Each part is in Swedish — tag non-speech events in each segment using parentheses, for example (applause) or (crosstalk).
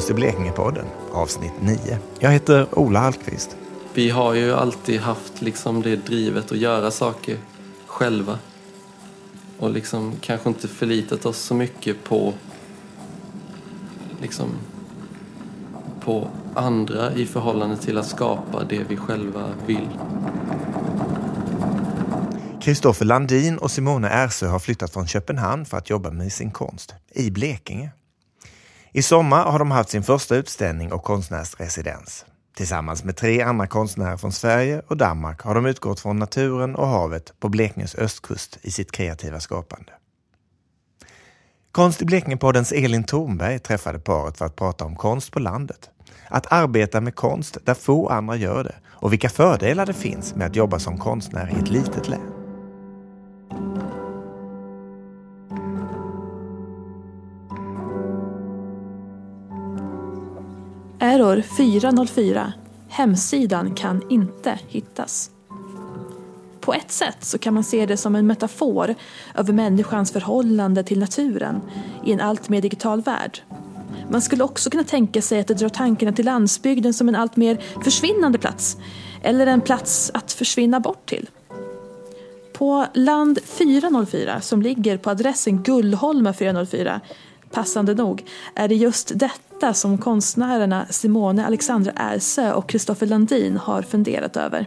Konst i Blekinge-podden, avsnitt 9. Jag heter Ola Hallqvist. Vi har ju alltid haft liksom det drivet att göra saker själva. Och liksom kanske inte förlitat oss så mycket på liksom på andra i förhållande till att skapa det vi själva vill. Kristoffer Landin och Simone Ersö har flyttat från Köpenhamn för att jobba med sin konst i Blekinge. I sommar har de haft sin första utställning och konstnärsresidens. Tillsammans med tre andra konstnärer från Sverige och Danmark har de utgått från naturen och havet på Blekinges östkust i sitt kreativa skapande. Konst i Blekinge-poddens Elin Thornberg träffade paret för att prata om konst på landet. Att arbeta med konst där få andra gör det och vilka fördelar det finns med att jobba som konstnär i ett litet län. Error 404. Hemsidan kan inte hittas. På ett sätt så kan man se det som en metafor över människans förhållande till naturen i en allt mer digital värld. Man skulle också kunna tänka sig att det drar tankarna till landsbygden som en allt mer försvinnande plats. Eller en plats att försvinna bort till. På land 404 som ligger på adressen Gullholma 404 Passande nog är det just detta som konstnärerna Simone Alexandra Ersö och Kristoffer Landin har funderat över.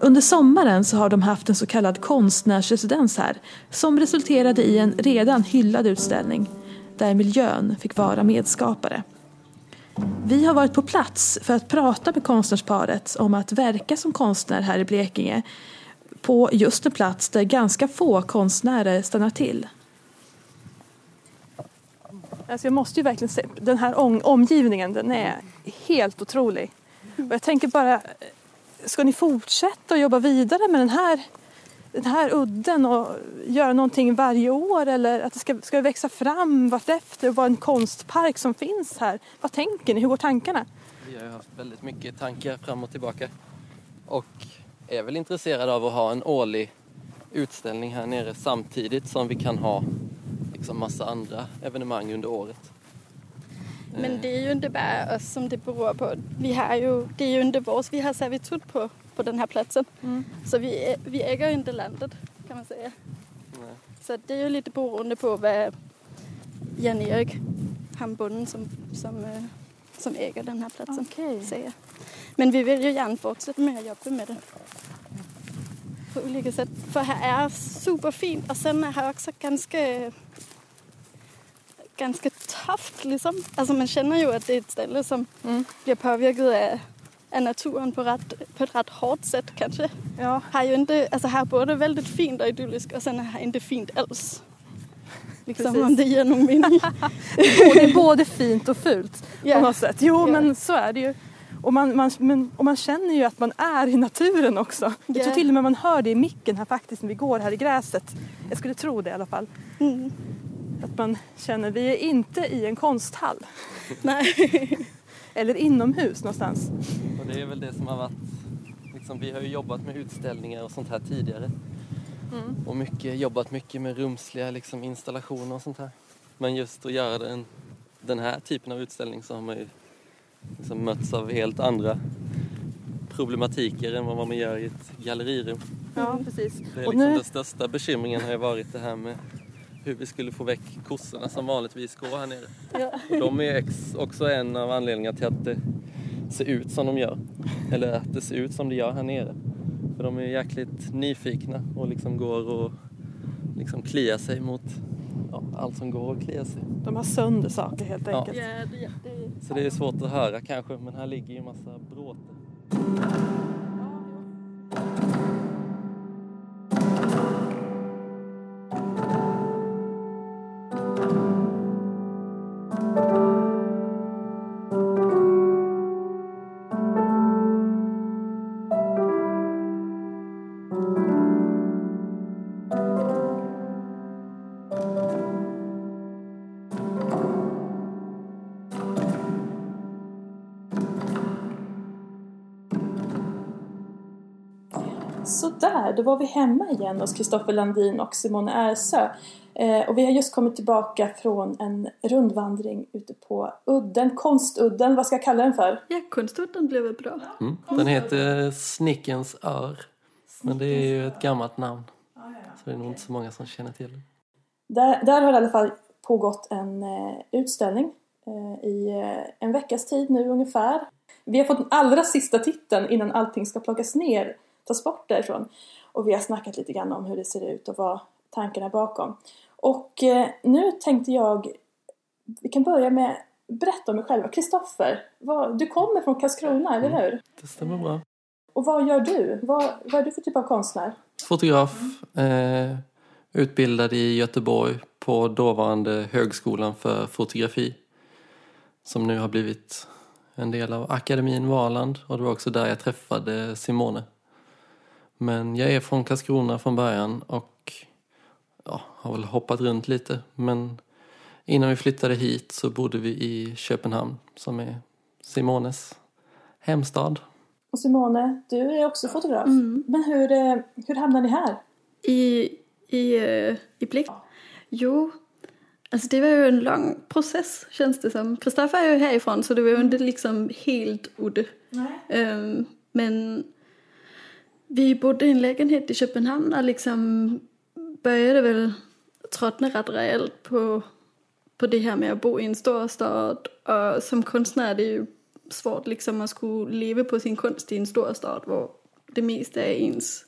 Under sommaren så har de haft en så kallad konstnärsresidens här som resulterade i en redan hyllad utställning där miljön fick vara medskapare. Vi har varit på plats för att prata med konstnärsparet om att verka som konstnär här i Blekinge på just en plats där ganska få konstnärer stannar till. Alltså jag måste ju verkligen säga, den här omgivningen den är helt otrolig. Och jag tänker bara, ska ni fortsätta att jobba vidare med den här, den här udden och göra någonting varje år eller att det ska, ska växa fram vartefter och vara en konstpark som finns här? Vad tänker ni? Hur går tankarna? Vi har ju haft väldigt mycket tankar fram och tillbaka och är väl intresserade av att ha en årlig utställning här nere samtidigt som vi kan ha liksom massa andra evenemang under året. Men det är ju inte bara oss som det beror på. Vi har ju, det är ju inte vårt, vi har servitut på, på den här platsen. Mm. Så vi, vi äger inte landet kan man säga. Nej. Så det är ju lite beroende på vad Jan-Erik, han bonden som, som, eh, som äger den här platsen, okay. säger. Men vi vill ju gärna fortsätta med att jobba med det. På olika sätt. För här är superfint och sen är här också ganska ganska tufft liksom. Alltså man känner ju att det är ett ställe som mm. blir påverkat av, av naturen på, rätt, på ett rätt hårt sätt kanske. Ja. Här, ju inte, alltså här både väldigt fint och idylliskt och sen är här inte fint alls. Liksom Precis. om det ger någon mening. (laughs) det är både fint och fult yeah. på något sätt. Jo yeah. men så är det ju. Och man, man, men, och man känner ju att man är i naturen också. Yeah. Jag tror till och med man hör det i micken här faktiskt när vi går här i gräset. Jag skulle tro det i alla fall. Mm. Att man känner, vi är inte i en konsthall. Nej. (laughs) Eller inomhus någonstans. Och det är väl det som har varit, liksom, vi har ju jobbat med utställningar och sånt här tidigare. Mm. Och mycket, jobbat mycket med rumsliga liksom, installationer och sånt här. Men just att göra den, den här typen av utställning så har man ju liksom mötts av helt andra problematiker än vad man gör i ett gallerirum. Ja, precis. Det är liksom nu... Den största bekymringen har ju varit det här med hur vi skulle få väck kossorna som vanligtvis går här nere. Ja. Och de är också en av anledningarna till att det ser ut som de gör. Eller att det ser ut som det gör här nere. För de är jäkligt nyfikna och liksom går och liksom kliar sig mot ja, allt som går att klia sig. De har sönder saker helt enkelt. Ja. det, det... Så det är svårt att höra kanske men här ligger ju en massa bråte. Sådär, då var vi hemma igen hos Kristoffer Landin och Simone Ersö. Eh, och vi har just kommit tillbaka från en rundvandring ute på udden, konstudden, vad ska jag kalla den för? Ja, konstudden blev väl bra. Mm. Den heter Snickens ör. Men det är ju ett gammalt namn. Så det är nog inte så många som känner till det. Där, där har det i alla fall pågått en eh, utställning eh, i eh, en veckas tid nu ungefär. Vi har fått den allra sista titeln innan allting ska plockas ner, tas bort därifrån. Och vi har snackat lite grann om hur det ser ut och vad tankarna bakom. Och eh, nu tänkte jag, vi kan börja med berätta om er själva. Kristoffer, du kommer från Karlskrona, eller hur? Det stämmer bra. Och vad gör du? Vad, vad är du för typ av konstnär? Fotograf. Eh, utbildad i Göteborg på dåvarande Högskolan för fotografi. Som nu har blivit en del av akademin Valand och det var också där jag träffade Simone. Men jag är från Karlskrona från början och ja, har väl hoppat runt lite. Men innan vi flyttade hit så bodde vi i Köpenhamn som är Simones hemstad. Och Simone, du är också fotograf. Mm. Men hur, eh, hur hamnade ni här? I, i, uh, i Blick? Jo, alltså det var ju en lång process känns det som. Kristoffer är ju härifrån så det var ju inte liksom helt udde. Um, men vi bodde i en lägenhet i Köpenhamn och liksom började väl tröttna rätt rejält på, på det här med att bo i en storstad. Och som konstnär det är ju svårt liksom att skulle leva på sin konst i en storstad där det mesta är ens,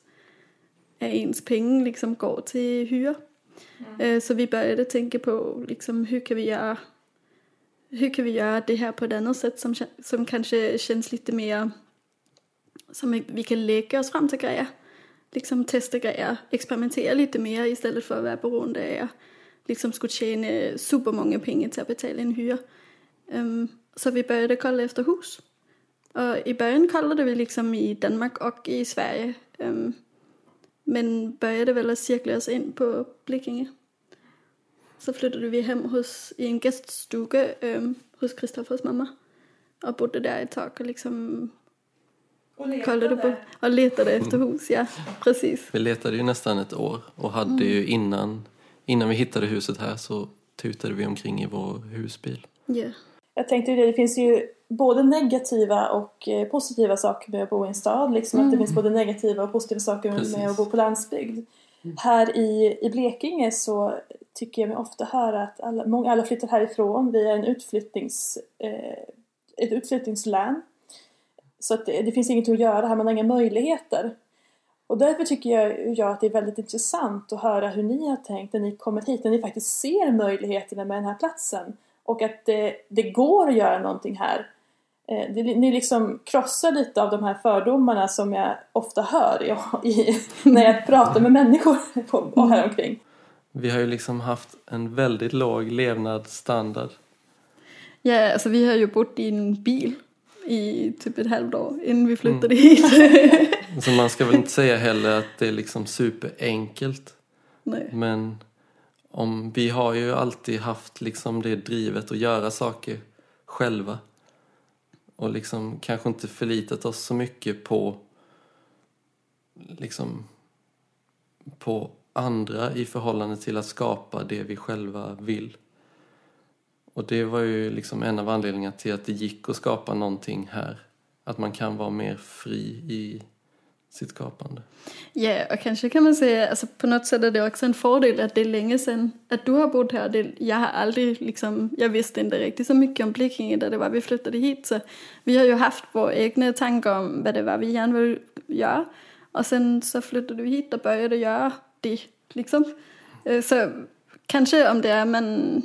är ens pengar liksom går till hyra. Mm. Så vi började tänka på liksom, hur kan vi göra hur kan vi göra det här på ett annat sätt som, som kanske känns lite mer som vi kan lägga oss fram till grejer liksom testa grejer, experimentera lite mer istället för att vara beroende av liksom skulle tjäna supermånga pengar till att betala en hyra. Um, så vi började kolla efter hus. Och i början kollade vi liksom i Danmark och i Sverige. Um, men började väl att cirkla oss in på Blekinge. Så flyttade vi hem hos, i en gäststuga um, ehm, hos Kristoffers mamma. Och bodde där ett tag och liksom och letade. på, och letade efter mm. hus, ja. Precis. Vi letade ju nästan ett år och hade mm. ju innan, innan vi hittade huset här så tutade vi omkring i vår husbil. Yeah. Jag tänkte det, det finns ju både negativa och eh, positiva saker med att bo i en stad. Liksom mm. att det mm. finns både negativa och positiva saker Precis. med att bo på landsbygd. Mm. Här i, i Blekinge så tycker jag mig ofta höra att alla, många, alla flyttar härifrån. Vi är en utflyttnings, eh, ett utflyttningslän. Så att det, det finns inget att göra här, man har inga möjligheter. Och därför tycker jag, jag att det är väldigt intressant att höra hur ni har tänkt när ni kommer hit, när ni faktiskt ser möjligheterna med den här platsen. Och att det, det går att göra någonting här. Eh, det, ni liksom krossar lite av de här fördomarna som jag ofta hör i, i, när jag pratar med människor på, och här omkring. Vi har ju liksom haft en väldigt låg levnadsstandard. Ja, alltså vi har ju bott i en bil i typ ett halvår innan vi flyttade mm. hit. (laughs) Så man ska väl inte säga heller att det är liksom superenkelt. Nej. Men om, vi har ju alltid haft liksom det drivet att göra saker själva. Och liksom kanske inte förlitat oss så mycket på liksom på andra i förhållande till att skapa det vi själva vill. Och det var ju liksom en av anledningarna till att det gick att skapa någonting här. Att man kan vara mer fri i sitt skapande. Ja, yeah, och kanske kan man säga, alltså på något sätt är det också en fördel att det är länge sedan att du har bott här. Det, jag har aldrig liksom, jag visste inte riktigt så mycket om Blekinge där det var vi flyttade hit. Så vi har ju haft våra egna tankar om vad det var vi gärna vill göra. Och sen så flyttade vi hit och började göra det liksom. Eh, så kanske om det är man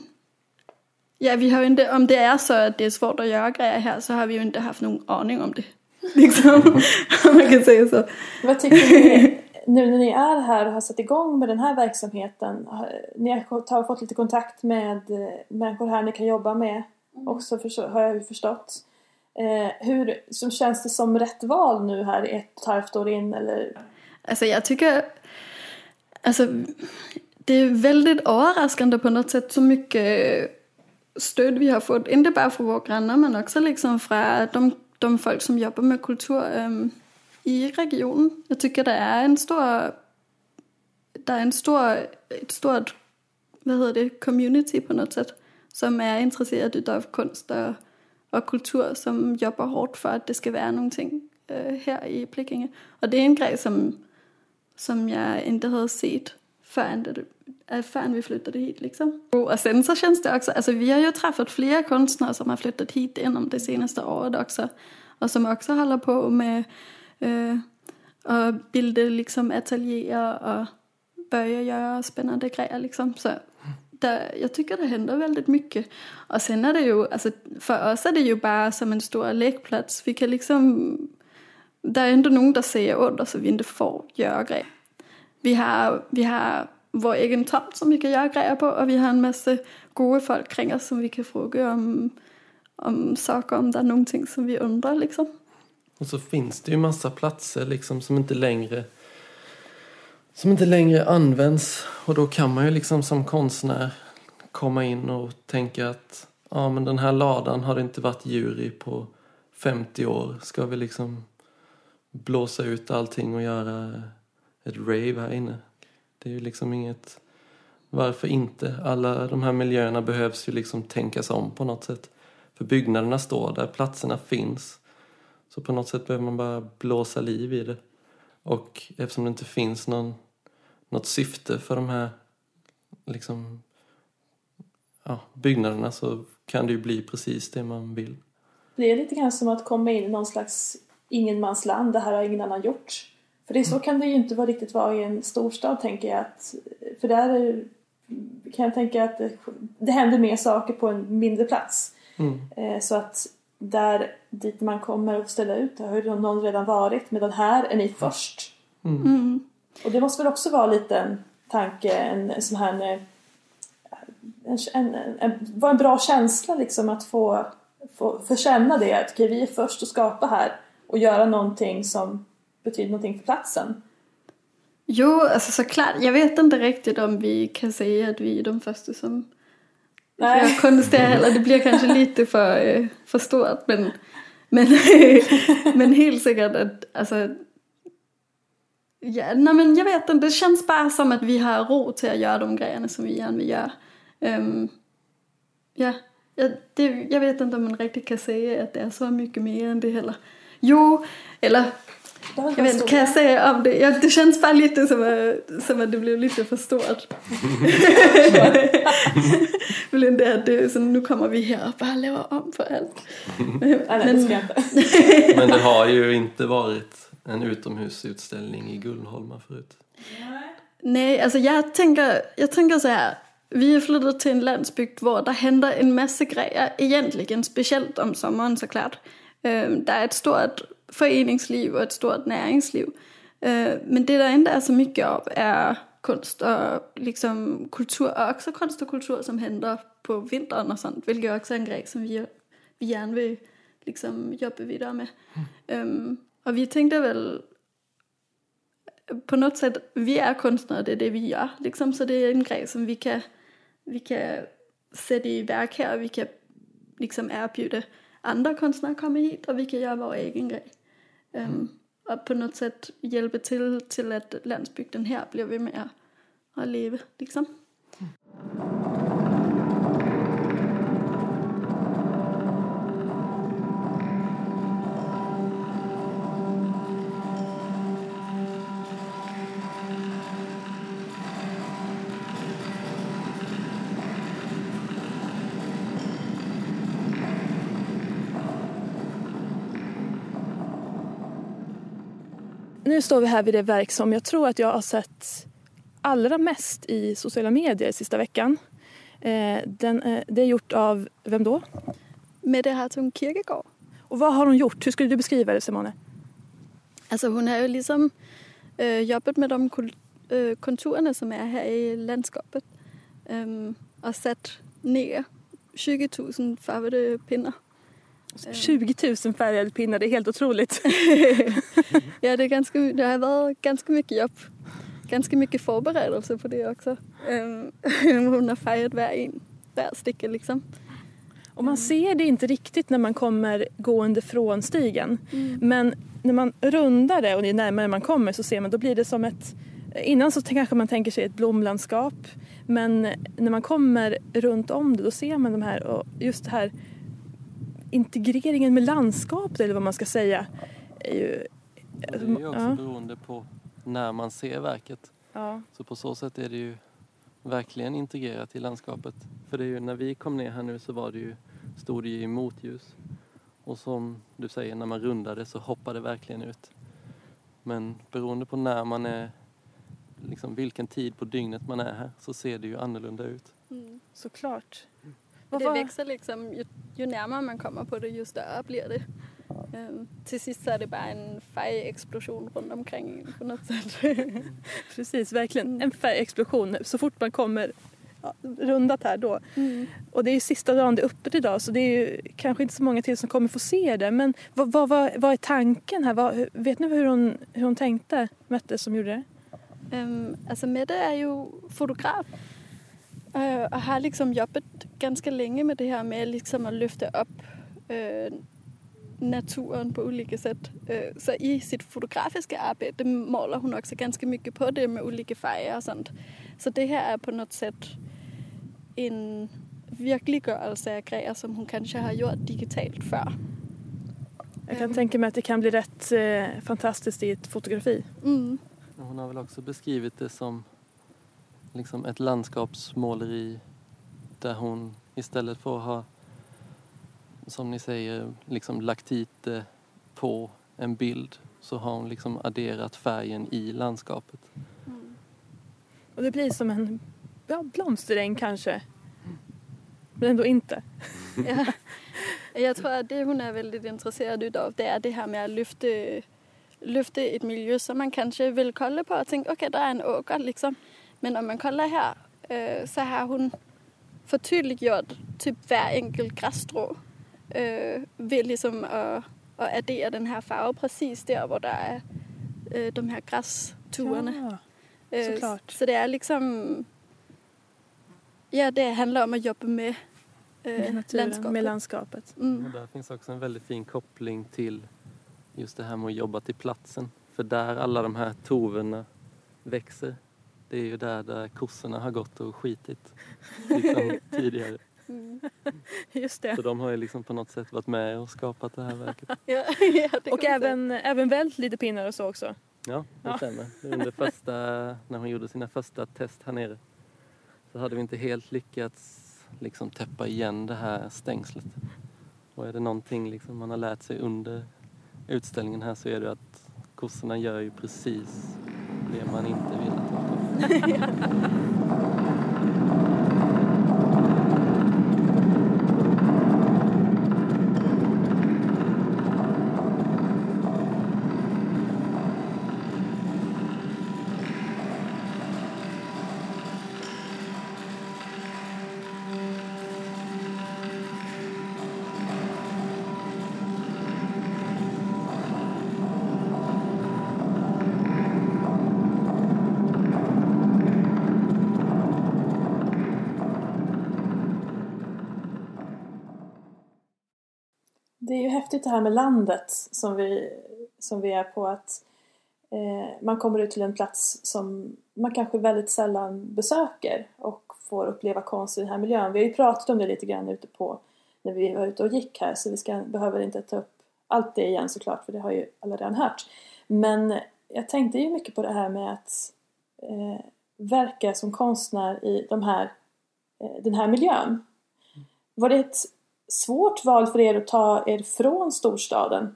Ja, vi har ju inte, om det är så att det är svårt att göra grejer här så har vi ju inte haft någon aning om det. (laughs) Liksom, om man kan säga så. Vad tycker ni, nu när ni är här och har satt igång med den här verksamheten, ni har fått lite kontakt med eh, människor här ni kan jobba med mm. också har jag ju förstått. Eh, hur som känns det som rätt val nu här ett och ett halvt år in eller? Alltså jag tycker, alltså det är väldigt överraskande på något sätt så mycket stöd vi har fått, inte bara från våra grannar men också liksom från de, de folk som jobbar med kultur. Um, i regionen. Jag tycker det är en stor, det är en stor, ett stort, vad heter det, community på något sätt som är intresserade av konst och, och kultur som jobbar hårt för att det ska vara någonting äh, øh, här i Blekinge. Och det är en grej som, som jag inte hade sett förrän, det, förrän vi flyttade hit liksom. Och sen så känns det också, alltså vi har ju träffat flera konstnärer som har flyttat hit inom det senaste året också. Och som också håller på med äh, att bilda liksom ateljéer och börja göra spännande grejer liksom. Så där, jag tycker det händer väldigt mycket. Och sen är det ju, alltså för oss är det ju bara som en stor lekplats. Vi kan liksom, det är ändå någon som säger åt oss att vi inte får göra grejer. Vi har, vi har vår egen tomt som vi kan göra grejer på och vi har en massa goda folk kring oss som vi kan fråga om, om saker, om det är någonting som vi undrar liksom. Och så finns det ju massa platser liksom som inte längre som inte längre används och då kan man ju liksom som konstnär komma in och tänka att ja ah, men den här ladan har det inte varit djur i på 50 år. Ska vi liksom blåsa ut allting och göra ett rave här inne? Det är ju liksom inget... Varför inte? Alla de här miljöerna behövs ju liksom tänkas om på något sätt. För byggnaderna står där, platserna finns. Så på något sätt behöver man bara blåsa liv i det. Och eftersom det inte finns någon, något syfte för de här liksom, ja, byggnaderna så kan det ju bli precis det man vill. Det är lite grann som att komma in i någon slags ingenmansland. Det här har ingen annan gjort. För det så kan det ju inte vara riktigt vara i en storstad tänker jag. Att, för där kan jag tänka att det, det händer mer saker på en mindre plats. Mm. Eh, så att där dit man kommer och ställa ut det har ju någon redan varit medan här är ni först. Mm. Mm. Och det måste väl också vara lite en tanke, en, en sån här en, en, en, en, var en bra känsla liksom att få, få, få känna det att okay, vi är först att skapa här och göra någonting som betyder någonting för platsen. Jo, alltså såklart. Jag vet inte riktigt om vi kan säga att vi är de första som Nej. gör konst där heller. Det blir kanske lite för, eh, för stort. Men, men, (laughs) men helt säkert att alltså, Ja, nej men jag vet inte, det känns bara som att vi har råd till att göra de grejerna som vi gärna vill göra. Um, ja, jag, det, jag vet inte om man riktigt kan säga att det är så mycket mer än det heller. Jo, eller jag vet kan jag säga om det? Ja, det känns bara lite som att, som att det blev lite för stort. Men (laughs) det är det, så nu kommer vi här och bara lavar om för allt. Inte. Men det har ju inte varit en utomhusutställning i Gullholma förut. Nej, alltså jag tänker, jag tänker så här. Vi är flyttat till en landsbygd där det händer en massa grejer, egentligen speciellt om sommaren såklart. Um, det är ett stort föreningsliv och ett stort näringsliv. Uh, men det där inte är så mycket av är konst och liksom kultur, och också konst och kultur som händer på vintern och sånt, vilket också är en grej som vi, vi gärna vill liksom jobba vidare med. Um, och vi tänkte väl på något sätt, vi är konstnärer, det är det vi gör. Liksom, så det är en grej som vi kan, vi kan sätta i verk här. Vi kan liksom erbjuda andra konstnärer att komma hit och vi kan göra vår egen grej. Um, och på något sätt hjälpa till till att landsbygden här blir vi med att leva. Liksom. Nu står vi här vid det verk som jag tror att jag har sett allra mest i sociala medier sista veckan. Eh, den, eh, det är gjort av, vem då? Med det här som Kierkegaard. Och vad har hon gjort? Hur skulle du beskriva det Simone? Alltså hon har ju liksom äh, jobbat med de äh, konturerna som är här i landskapet. Ähm, och satt ner 20 000 färgade pinnar. 20 000 färgade pinnar, det är helt otroligt. (laughs) ja, det, är ganska, det har varit ganska mycket jobb. Ganska mycket förberedelse på det också. Ähm, (laughs) hon har färgat varje, varje stycke liksom. Och man ser det inte riktigt när man kommer gående från stigen. Mm. Men när man rundar det och ju närmare man kommer så ser man, då blir det som ett Innan så kanske man tänker sig ett blomlandskap men när man kommer runt om det då ser man de här och just det här integreringen med landskapet eller vad man ska säga. Är ju, Det är ju också ja, beroende på när man ser verket. ja. Så på så sätt är det ju verkligen integrerat i landskapet. För det är ju när vi kom ner här nu så var det ju, stod det ju i motljus. Och som du säger, när man rundade så hoppade det verkligen ut. Men beroende på när man är, liksom vilken tid på dygnet man är här så ser det ju annorlunda ut. Mm. Såklart. Det växer liksom, ju, ju närmare man kommer på det ju större blir det. Ehm, till sist så är det bara en färgexplosion runt omkring på något sätt. (laughs) Precis, verkligen. En färgexplosion så fort man kommer ja, rundat här då. Mm. Och det är ju sista dagen det är öppet idag så det är ju kanske inte så många till som kommer få se det. Men vad, vad, vad, vad är tanken här? Vad, vet ni hur hon, hur hon tänkte, Mette, som gjorde det? Øhm, altså Mette er jo fotograf øh, og har liksom jobbet ganske længe med det her med liksom at løfte op øh, naturen på olika sätt. Øh, så i sitt fotografiska arbete målar hon också ganska mycket på det med olika färger och sånt. Så det här är på något sätt en virkeliggørelse af grejer, som hun kanske har gjort digitalt før. Jag kan tänka mig att det kan bli rätt eh, fantastiskt i ett fotografi. Mm. Hon har väl också beskrivit det som liksom ett landskapsmåleri där hon istället för att ha, som ni säger, liksom lagt hit det på en bild så har hon liksom adderat färgen i landskapet. Och det blir som en ja, blomsteräng kanske. Men ändå inte. (laughs) Ja. Jeg tror, at det, hun er väldigt intresserad av, det er det her med at løfte, løfte et miljø, som man kanskje vil kolde på og tænke, okay, der er en åker, liksom. Men om man kolder her, øh, så har hun fortydeliggjort typ hver enkelt græsstrå øh, ved ligesom at, at addere den her farve præcis der, hvor der er øh, de her græsturene. Ja. Øh, såklart. Så det er liksom... Ja, det handler om at jobbe med øh, Med naturen, landskapet. med landskapet. Mm. Och där finns också en väldigt fin koppling till just det här med att jobba till platsen. För där alla de här toverna växer, det är ju där, där kossorna har gått och skitit liksom, (laughs) tidigare. Mm. Just det. Så de har ju liksom på något sätt varit med och skapat det här verket. (laughs) Ja, Och även, även vält lite pinnar och så också. Ja, det Ja. stämmer. Under första, när hon gjorde sina första test här nere så hade vi inte helt lyckats liksom täppa igen det här stängslet. Och är det någonting liksom man har lärt sig under utställningen här så är det att kossorna gör ju precis det man inte vill att de (laughs) häftigt det här med landet som vi, som vi är på att eh, man kommer ut till en plats som man kanske väldigt sällan besöker och får uppleva konst i den här miljön. Vi har ju pratat om det lite grann ute på när vi var ute och gick här så vi ska, behöver inte ta upp allt det igen såklart för det har ju alla redan hört. Men jag tänkte ju mycket på det här med att eh, verka som konstnär i de här, eh, den här miljön. Var det ett svårt val för er att ta er från storstaden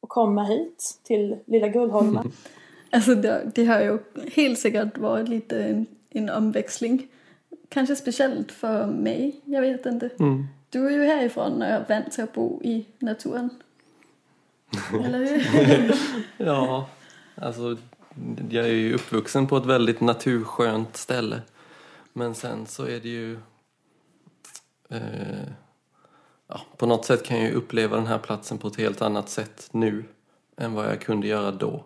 och komma hit till lilla Gullholma? (laughs) Altså, det, det har jo helt sikkert været lidt en, en omveksling. Kanskje specielt for mig, jeg vet inte. Du är ju härifrån och är vant till att bo i naturen. (laughs) Eller hur? (laughs) Ja, alltså jag är ju uppvuxen på ett väldigt naturskönt ställe. Men sen så är det ju... Eh, ja, på något sätt kan jag uppleva den här platsen på ett helt annat sätt nu än vad jag kunde göra då.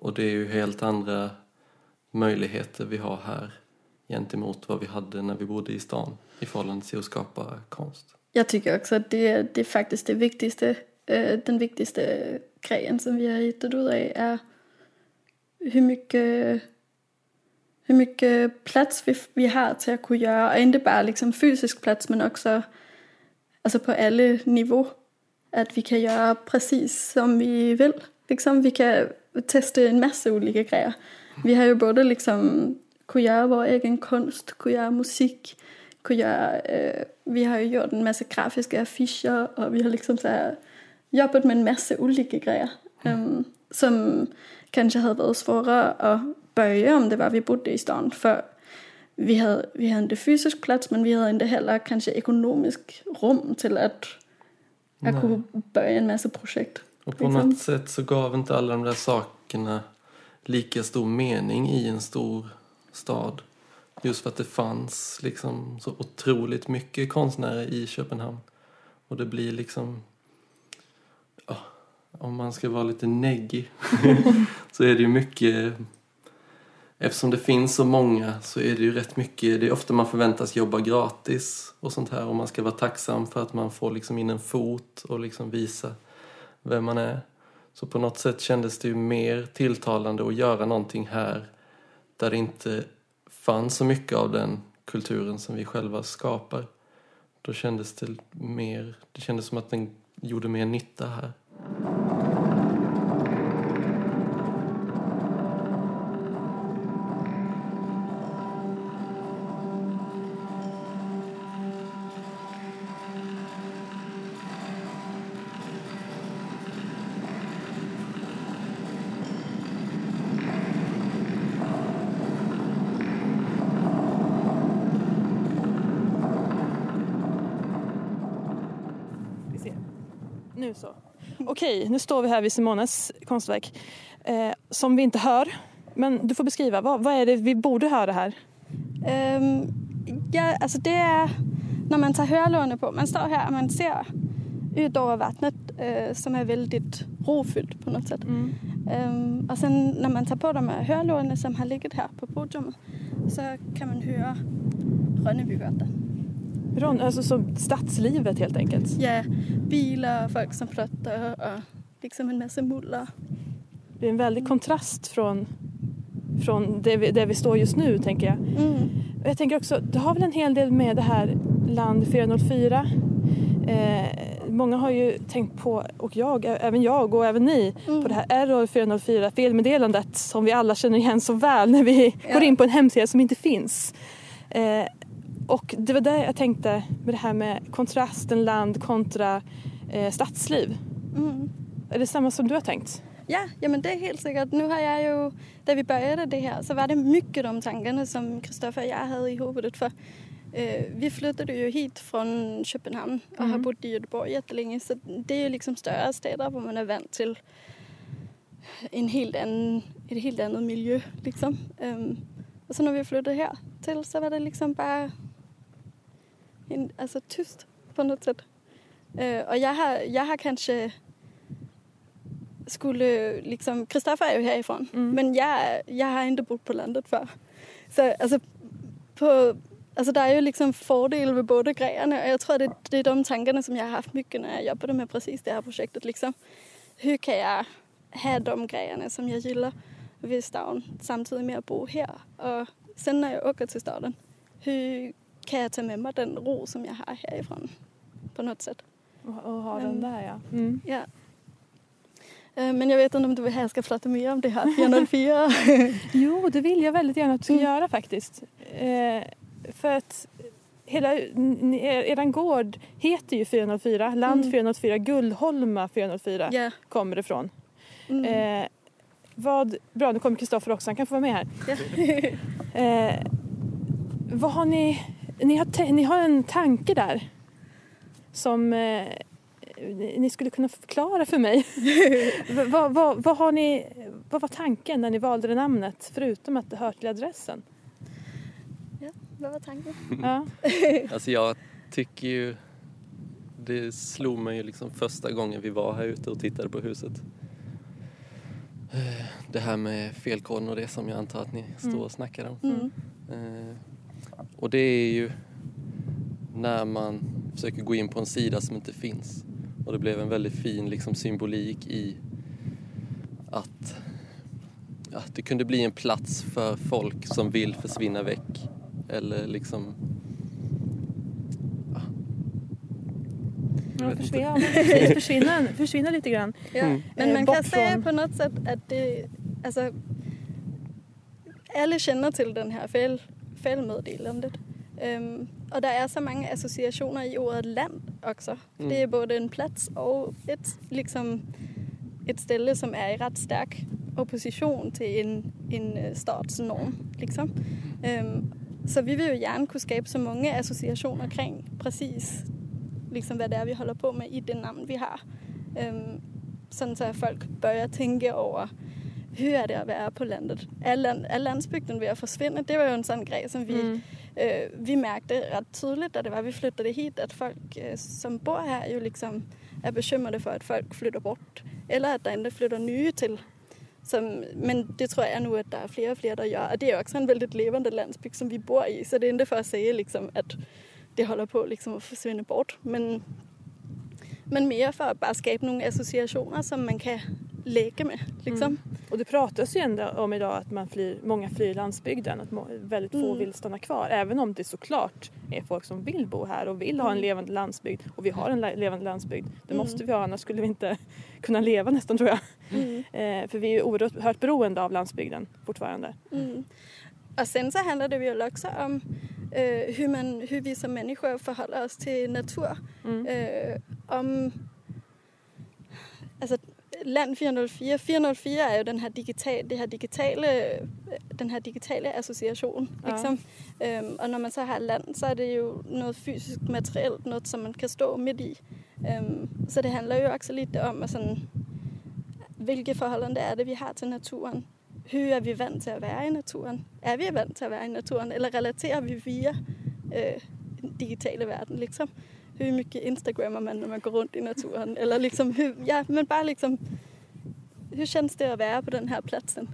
Och det är ju helt andra möjligheter vi har här gentemot vad vi hade när vi bodde i stan i förhållande till att skapa konst. Jag tycker också att det, det är faktiskt det viktigaste, eh, den viktigaste grejen som vi har hittat ut av är hur mycket, hur mycket plats vi, vi har till att kunna göra, och inte bara liksom fysisk plats men också alltså på alla nivåer. Att vi kan göra precis som vi vill. Liksom, vi kan testa en massa olika grejer. Vi har ju både liksom kunnat göra vår egen konst, kunnat göra musik, kunnat göra, eh, vi har ju gjort en massa grafiska affischer och vi har liksom så här jobbat med en massa olika grejer. Um, som kanske hade varit svårare att börja om det var vi bodde i stan. För vi hade, vi hade inte fysisk plats men vi hade inte heller kanske ekonomisk rum till att, att kunna börja en massa projekt. Och på liksom. något sätt så gav inte alla de där sakerna lika stor mening i en stor stad. Just för att det fanns liksom så otroligt mycket konstnärer i Köpenhamn. Och det blir liksom... Ja, om man ska vara lite neggig (laughs) så är det ju mycket... Eftersom det finns så många så är det ju rätt mycket... Det är ofta man förväntas jobba gratis och sånt här. Och man ska vara tacksam för att man får liksom in en fot och liksom visa vem man är. Så på något sätt kändes det ju mer tilltalande att göra någonting här där det inte fanns så mycket av den kulturen som vi själva skapar. Då kändes det mer, det kändes som att den gjorde mer nytta här. Okej, nu står vi här vid Simones konstverk eh, som vi inte hör. Men du får beskriva, vad, vad är det vi borde höra här? Um, ja, alltså det är när man tar hörlurarna på. Man står här och man ser ut över vattnet uh, som är väldigt rofyllt på något sätt. Mm. Um, och sen när man tar på de här hörlurarna som har legat här på podiumet så kan man höra Rönnebygatan. Ron, alltså som stadslivet helt enkelt? Ja, bilar, folk som pratar och liksom en massa muller. Det är en väldig kontrast från, från det, vi, där vi står just nu tänker jag. Mm. Jag tänker också, det har väl en hel del med det här Land 404 eh, många har ju tänkt på, och jag, även jag och även ni, mm. på det här Error 404, felmeddelandet som vi alla känner igen så väl när vi ja. går in på en hemsida som inte finns. Eh, och det var där jag tänkte med det här med kontrasten land kontra eh, stadsliv. Mm. Är det samma som du har tänkt? Ja, ja men det är helt säkert. Nu har jag ju, när vi började det här så var det mycket de tankarna som Kristoffer och jag hade i huvudet. För eh, vi flyttade ju hit från Köpenhamn och mm. har bott i Göteborg jättelänge så det är ju liksom större städer där man är van till en helt annan, ett helt annat miljö liksom. Um, och så när vi flyttade här till så var det liksom bara alltså tyst på något sätt. Uh, och jag har, jag har kanske skulle liksom, Kristoffer är ju härifrån mm. men jag, jag har inte bott på landet för. Så alltså, på, alltså det är ju liksom fördel med båda grejerna och jag tror det, det är de tankarna som jag har haft mycket när jag jobbade med precis det här projektet. Liksom. Hur kan jag ha de grejerna som jag gillar vid stan samtidigt med att bo här? Och sen när jag åker till staden, hur kan jag ta med mig den ro som jag har härifrån på något sätt. Och, och ha den där ja. Mm. ja. Eh, men jag vet inte om du här ska prata mer om det här 404? (laughs) jo, det vill jag väldigt gärna att du ska mm. göra faktiskt. Eh, för att hela er gård heter ju 404, Land mm. 404, Guldholma 404 yeah. kommer ifrån. Mm. Eh, vad, bra, nu kommer Kristoffer också, han kan få vara med här. Yeah. eh, vad har ni ni har, ni har en tanke där som eh, ni skulle kunna förklara för mig. (laughs) vad, vad, vad, har ni, vad var tanken när ni valde det namnet förutom att det hör till adressen? Ja, vad var tanken? Ja. (laughs) alltså jag tycker ju det slog mig ju liksom första gången vi var här ute och tittade på huset. Eh, det här med felkoden och det som jag antar att ni står och mm. snackar om. Mm. Eh, och det är ju när man försöker gå in på en sida som inte finns. Och det blev en väldigt fin liksom, symbolik i att ja, det kunde bli en plats för folk som vill försvinna väck. Eller liksom... Ja, försvinna, ja, (laughs) försvinna, försvinna lite grann. Ja. Mm. Men man kan säga på något sätt att det, alltså, alla känner till den här fel, felmeddelandet. Um, och det är så många associationer i ordet land också. Mm. Det är både en plats och ett, liksom, ett ställe som är i rätt stark opposition till en, en øh, statsnorm. Liksom. Um, så vi vill ju gärna kunna skapa så många associationer kring precis liksom, vad det är vi håller på med i det namn vi har. Um, så att folk börjar tänka över hur är det att vara på landet? Är, land, är landsbygden vid att försvinna? Det var ju en sån grej som vi, mm. øh, vi tydligt när det var vi flyttade hit att folk øh, som bor här ju liksom är bekymrade för att folk flyttar bort eller att det inte flyttar nya till. Som, men det tror jag nog att det är fler och fler som gör. Och det är också en väldigt levande landsbygd som vi bor i så det är inte för att säga liksom, att det håller på liksom, att försvinna bort. Men, men mer för att bara skapa några associationer som man kan leka med. Liksom. Mm. Och det pratas ju ändå om idag att man flyr, många flyr landsbygden, att väldigt få mm. vill stanna kvar. Även om det såklart är folk som vill bo här och vill ha en mm. levande landsbygd. Och vi har en levande landsbygd. Det mm. måste vi ha, annars skulle vi inte (laughs) kunna leva nästan tror jag. Mm. (laughs) eh, för vi är oerhört beroende av landsbygden fortfarande. Mm. Och sen så handlar det väl också om eh, hur, man, hur vi som människor förhåller oss till natur. Eh, om, alltså, Land 404. 404 är ju den här, digital, det här digitala, den här digitala association. Liksom. Ja. Um, och när man så har land så är det ju något fysiskt materiellt, något som man kan stå mitt i. Um, så det handlar ju också lite om sådan, vilka förhållanden är det vi har till naturen? Hur är vi vant till att vara i naturen? Är vi vant till att vara i naturen eller relaterar vi via uh, digitala världen? Liksom? Hur mycket instagrammar man när man går runt i naturen? Eller liksom hur, ja men bara liksom hur känns det att vara på den här platsen?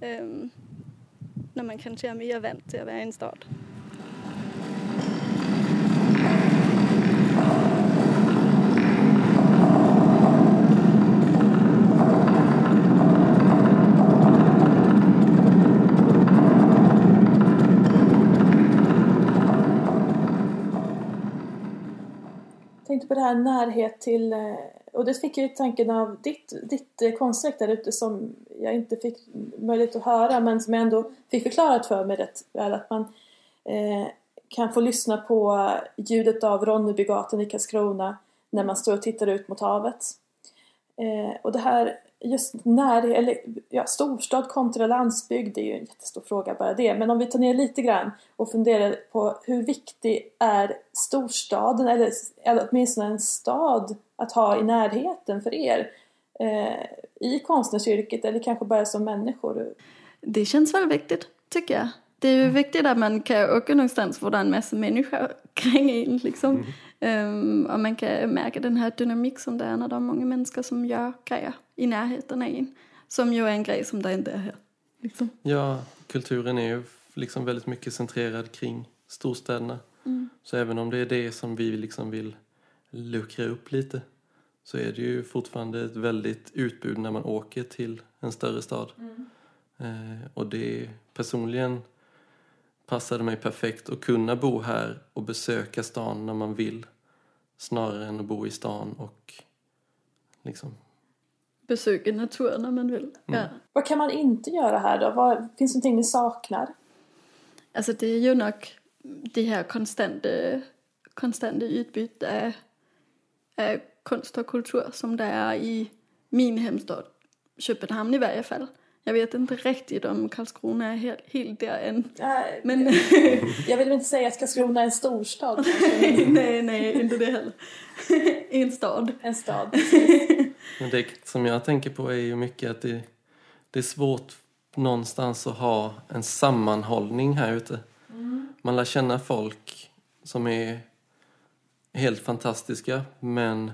Um, när man kanske är mer vant till att vara i en stad. Tänkte på det här närhet till, eh, och det fick ju tanken av ditt, ditt eh, konstverk där ute som jag inte fick möjlighet att höra men som jag ändå fick förklarat för mig rätt väl att man eh, kan få lyssna på ljudet av Ronnebygatan i Karlskrona när man står och tittar ut mot havet. Eh, och det här just när, eller ja, storstad kontra landsbygd det är ju en jättestor fråga bara det. Men om vi tar ner lite grann och funderar på hur viktig är storstaden eller, eller åtminstone en stad att ha i närheten för er? Eh, I konstnärsyrket eller kanske bara som människor? Det känns väl viktigt tycker jag. Det är ju mm. viktigt att man kan åka någonstans där massa människor (laughs) kring en liksom. Mm. Um, och man kan märka den här dynamik som det är när det är många människor som gör grejer i närheten av en. Som ju är en grej som det inte är här. Liksom. Ja, kulturen är ju liksom väldigt mycket centrerad kring storstäderna. Mm. Så även om det är det som vi liksom vill luckra upp lite så är det ju fortfarande ett väldigt utbud när man åker till en större stad. Mm. Eh, och det personligen passade mig perfekt att kunna bo här och besöka stan när man vill snarare än att bo i stan och liksom besöka naturen när man vill. Mm. Ja. Vad kan man inte göra här då? Vad, finns det någonting ni saknar? Alltså det är ju nog det här konstanta, konstanta utbytet av, av konst och kultur som det är i min hemstad Köpenhamn i varje fall. Jag vet inte riktigt om Karlskrona är helt, helt där än. Nej, men... jag vill inte säga att Karlskrona är en storstad. (laughs) nej, nej, inte det heller. (laughs) en stad. En stad, (laughs) Men det som jag tänker på är ju mycket att det, det är svårt någonstans att ha en sammanhållning här ute. Mm. Man lär känna folk som är helt fantastiska men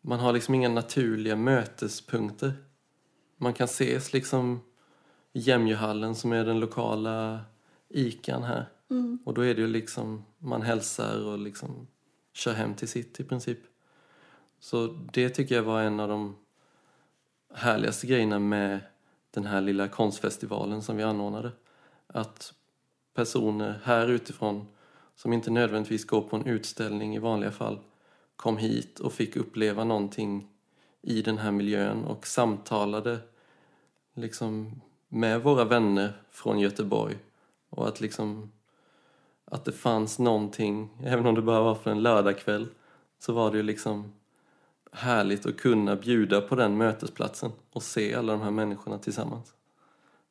man har liksom inga naturliga mötespunkter man kan ses liksom i Jämjöhallen som är den lokala ikan här. Mm. Och då är det ju liksom, man hälsar och liksom kör hem till sitt i princip. Så det tycker jag var en av de härligaste grejerna med den här lilla konstfestivalen som vi anordnade. Att personer här utifrån som inte nödvändigtvis går på en utställning i vanliga fall kom hit och fick uppleva någonting i den här miljön och samtalade liksom med våra vänner från Göteborg och att liksom att det fanns någonting, även om det bara var för en lördagkväll så var det ju liksom härligt att kunna bjuda på den mötesplatsen och se alla de här människorna tillsammans.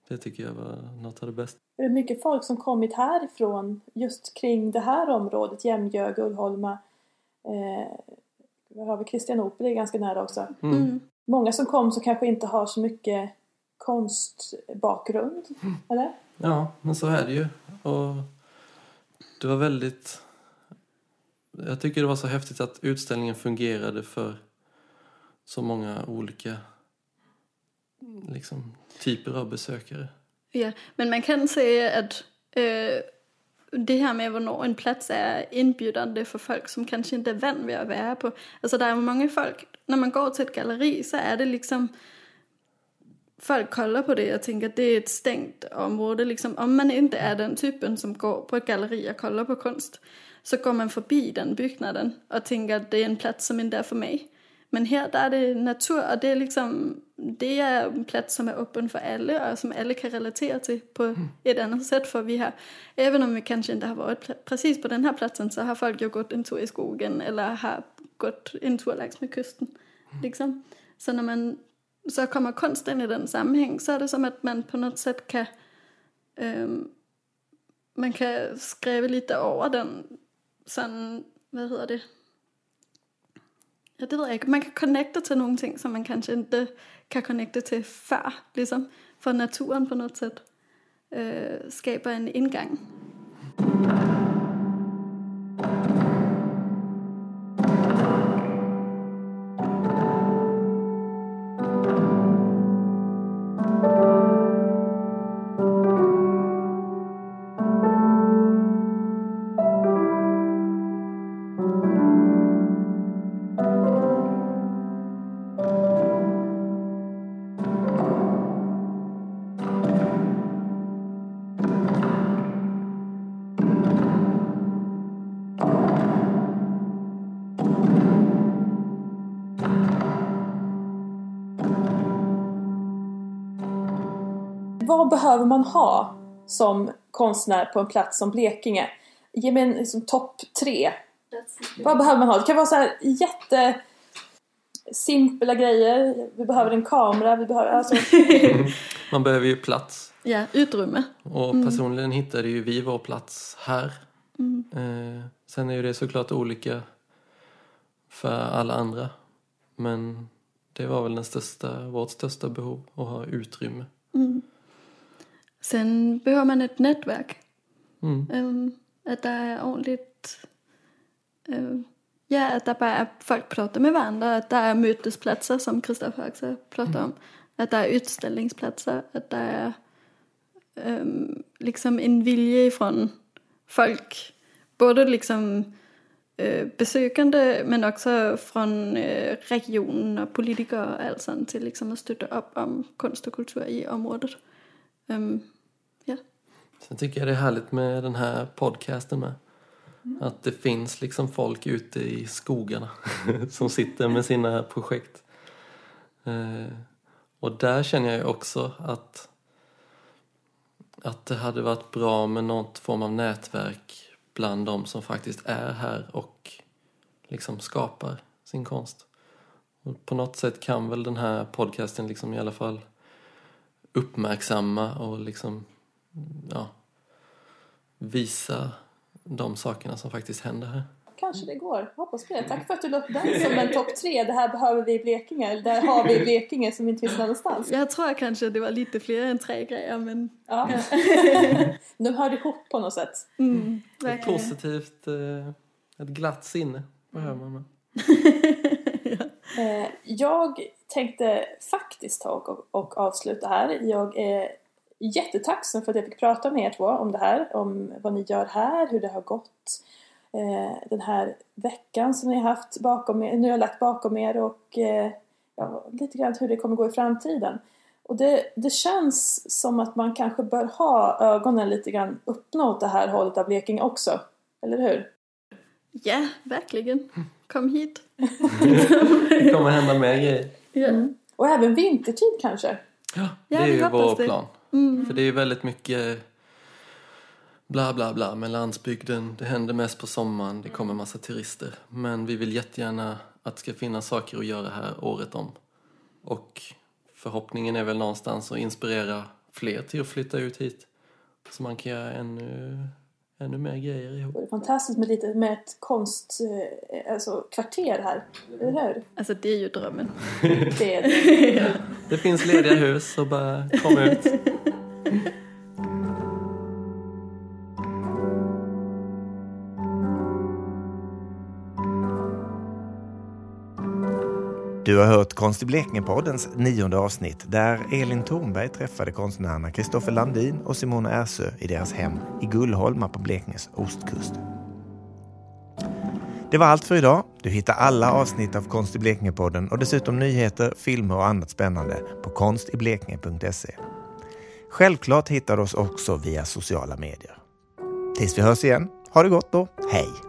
Det tycker jag var något av det bästa. Är det mycket folk som kommit härifrån just kring det här området, Jämjö, Gullholma? Eh, har vi Kristianopel är ganska nära också. Mm. Mm. Många som kom som kanske inte har så mycket konstbakgrund, Mm. eller? Ja, men så är det ju. Och det var väldigt... Jag tycker det var så häftigt att utställningen fungerade för så många olika liksom, typer av besökare. Ja, men man kan säga att øh, det här med hvornår en plats är inbjudande för folk som kanske inte är van vid att vara på. Alltså det är många folk, när man går till ett galleri så är det liksom folk kollar på det och tänker att det är ett stängt område. Liksom, om man inte är den typen som går på ett galleri och kollar på konst så går man förbi den byggnaden och tänker att det är en plats som inte är för mig. Men här där är det natur och det är liksom det är en plats som är öppen för alla och som alla kan relatera till på ett annat sätt för vi har, även om vi kanske inte har varit precis på den här platsen så har folk ju gått en tur i skogen eller har gått en tur längs med kusten. Liksom. Så när man så kommer konsten i den sammanhang så är det som att man på något sätt kan um, man kan skriva lite över den sån... vad heter det? Ja, det vet jag inte. Man kan connecta till någonting som man kanske inte kan connecta till förr, liksom. För naturen på något sätt øh, skapar en ingång. Vad behöver man ha som konstnär på en plats som Blekinge? Ge mig en liksom, topp tre. Vad behöver man ha? Det kan vara så här jätte simpla grejer. Vi behöver en kamera. Vi behöver, alltså, (laughs) Man behöver ju plats. Ja, utrymme. Och personligen hittade ju vi vår plats här. Eh, sen är ju det såklart olika för alla andra. Men det var väl den största, vårt största behov, att ha utrymme. Sen behöver man ett nätverk. Mm. Øhm, at der er ordentligt... Øh, ja, at der bare er folk prater med varandra, at der er møtespladser, som Christoffer også prater om. At der er utställningsplatser, at der er øhm, liksom en vilje från folk, både liksom øh, besøgende, men også från øh, regionen og politikere og alt sådan, til liksom at støtte op om kunst og kultur i området. Ja. Sen tycker jag det är härligt med den här podcasten med. Att det finns liksom folk ute i skogarna (laughs) som sitter med sina projekt. Eh, och där känner jag också att, att det hade varit bra med något form av nätverk bland de som faktiskt är här och liksom skapar sin konst. Och på något sätt kan väl den här podcasten liksom i alla fall uppmärksamma och liksom ja, visa de sakerna som faktiskt händer här. kanske det går. Hoppas på det. Tack för att du la upp den som en topp tre. Det här behöver vi i Blekinge. Eller det här har vi i Blekinge som inte finns någon annanstans. Jeg tror kanskje, det var lite fler än tre grejer, men Ja. (laughs) De hörde ihop på något sätt. mm, Ett verkligen. positivt, eh, ett glatt sinne behöver man. (laughs) Eh, jag tänkte faktiskt ta och, och avsluta här. Jag är jättetacksam för att jag fick prata med er två om det här. Om vad ni gör här, hur det har gått. Eh, den här veckan som ni har haft bakom er, nu har lagt bakom er och eh, ja, lite grann hur det kommer gå i framtiden. Och det, det känns som att man kanske bör ha ögonen lite grann öppna åt det här hållet av Blekinge också. Eller hur? Ja, verkligen. Kom hit. det kommer hända mer grejer. Ja. Mm. Och även vintertid kanske? Ja, det är ju vår plan. Mm. För det är väldigt mycket bla bla bla med landsbygden. Det händer mest på sommaren, det kommer massa turister. Men vi vill jättegärna att det ska finnas saker att göra här året om. Och förhoppningen är väl någonstans att inspirera fler till att flytta ut hit. Så man kan göra ännu, ännu mer grejer ihop. Det är fantastiskt med, lite, med ett konst, eh, alltså kvarter här, eller hur? Alltså det är ju drömmen. det, är det. (laughs) det finns lediga hus, så bara kom ut. (laughs) Du har hört Konst i Blekinge-poddens nionde avsnitt där Elin Thornberg träffade konstnärerna Kristoffer Landin och Simona Ersö i deras hem i Gullholma på Blekinges ostkust. Det var allt för idag. Du hittar alla avsnitt av Konst i Blekinge-podden och dessutom nyheter, filmer och annat spännande på konstiblekinge.se. Självklart hittar du oss också via sociala medier. Tills vi hörs igen, ha det gott då, hej!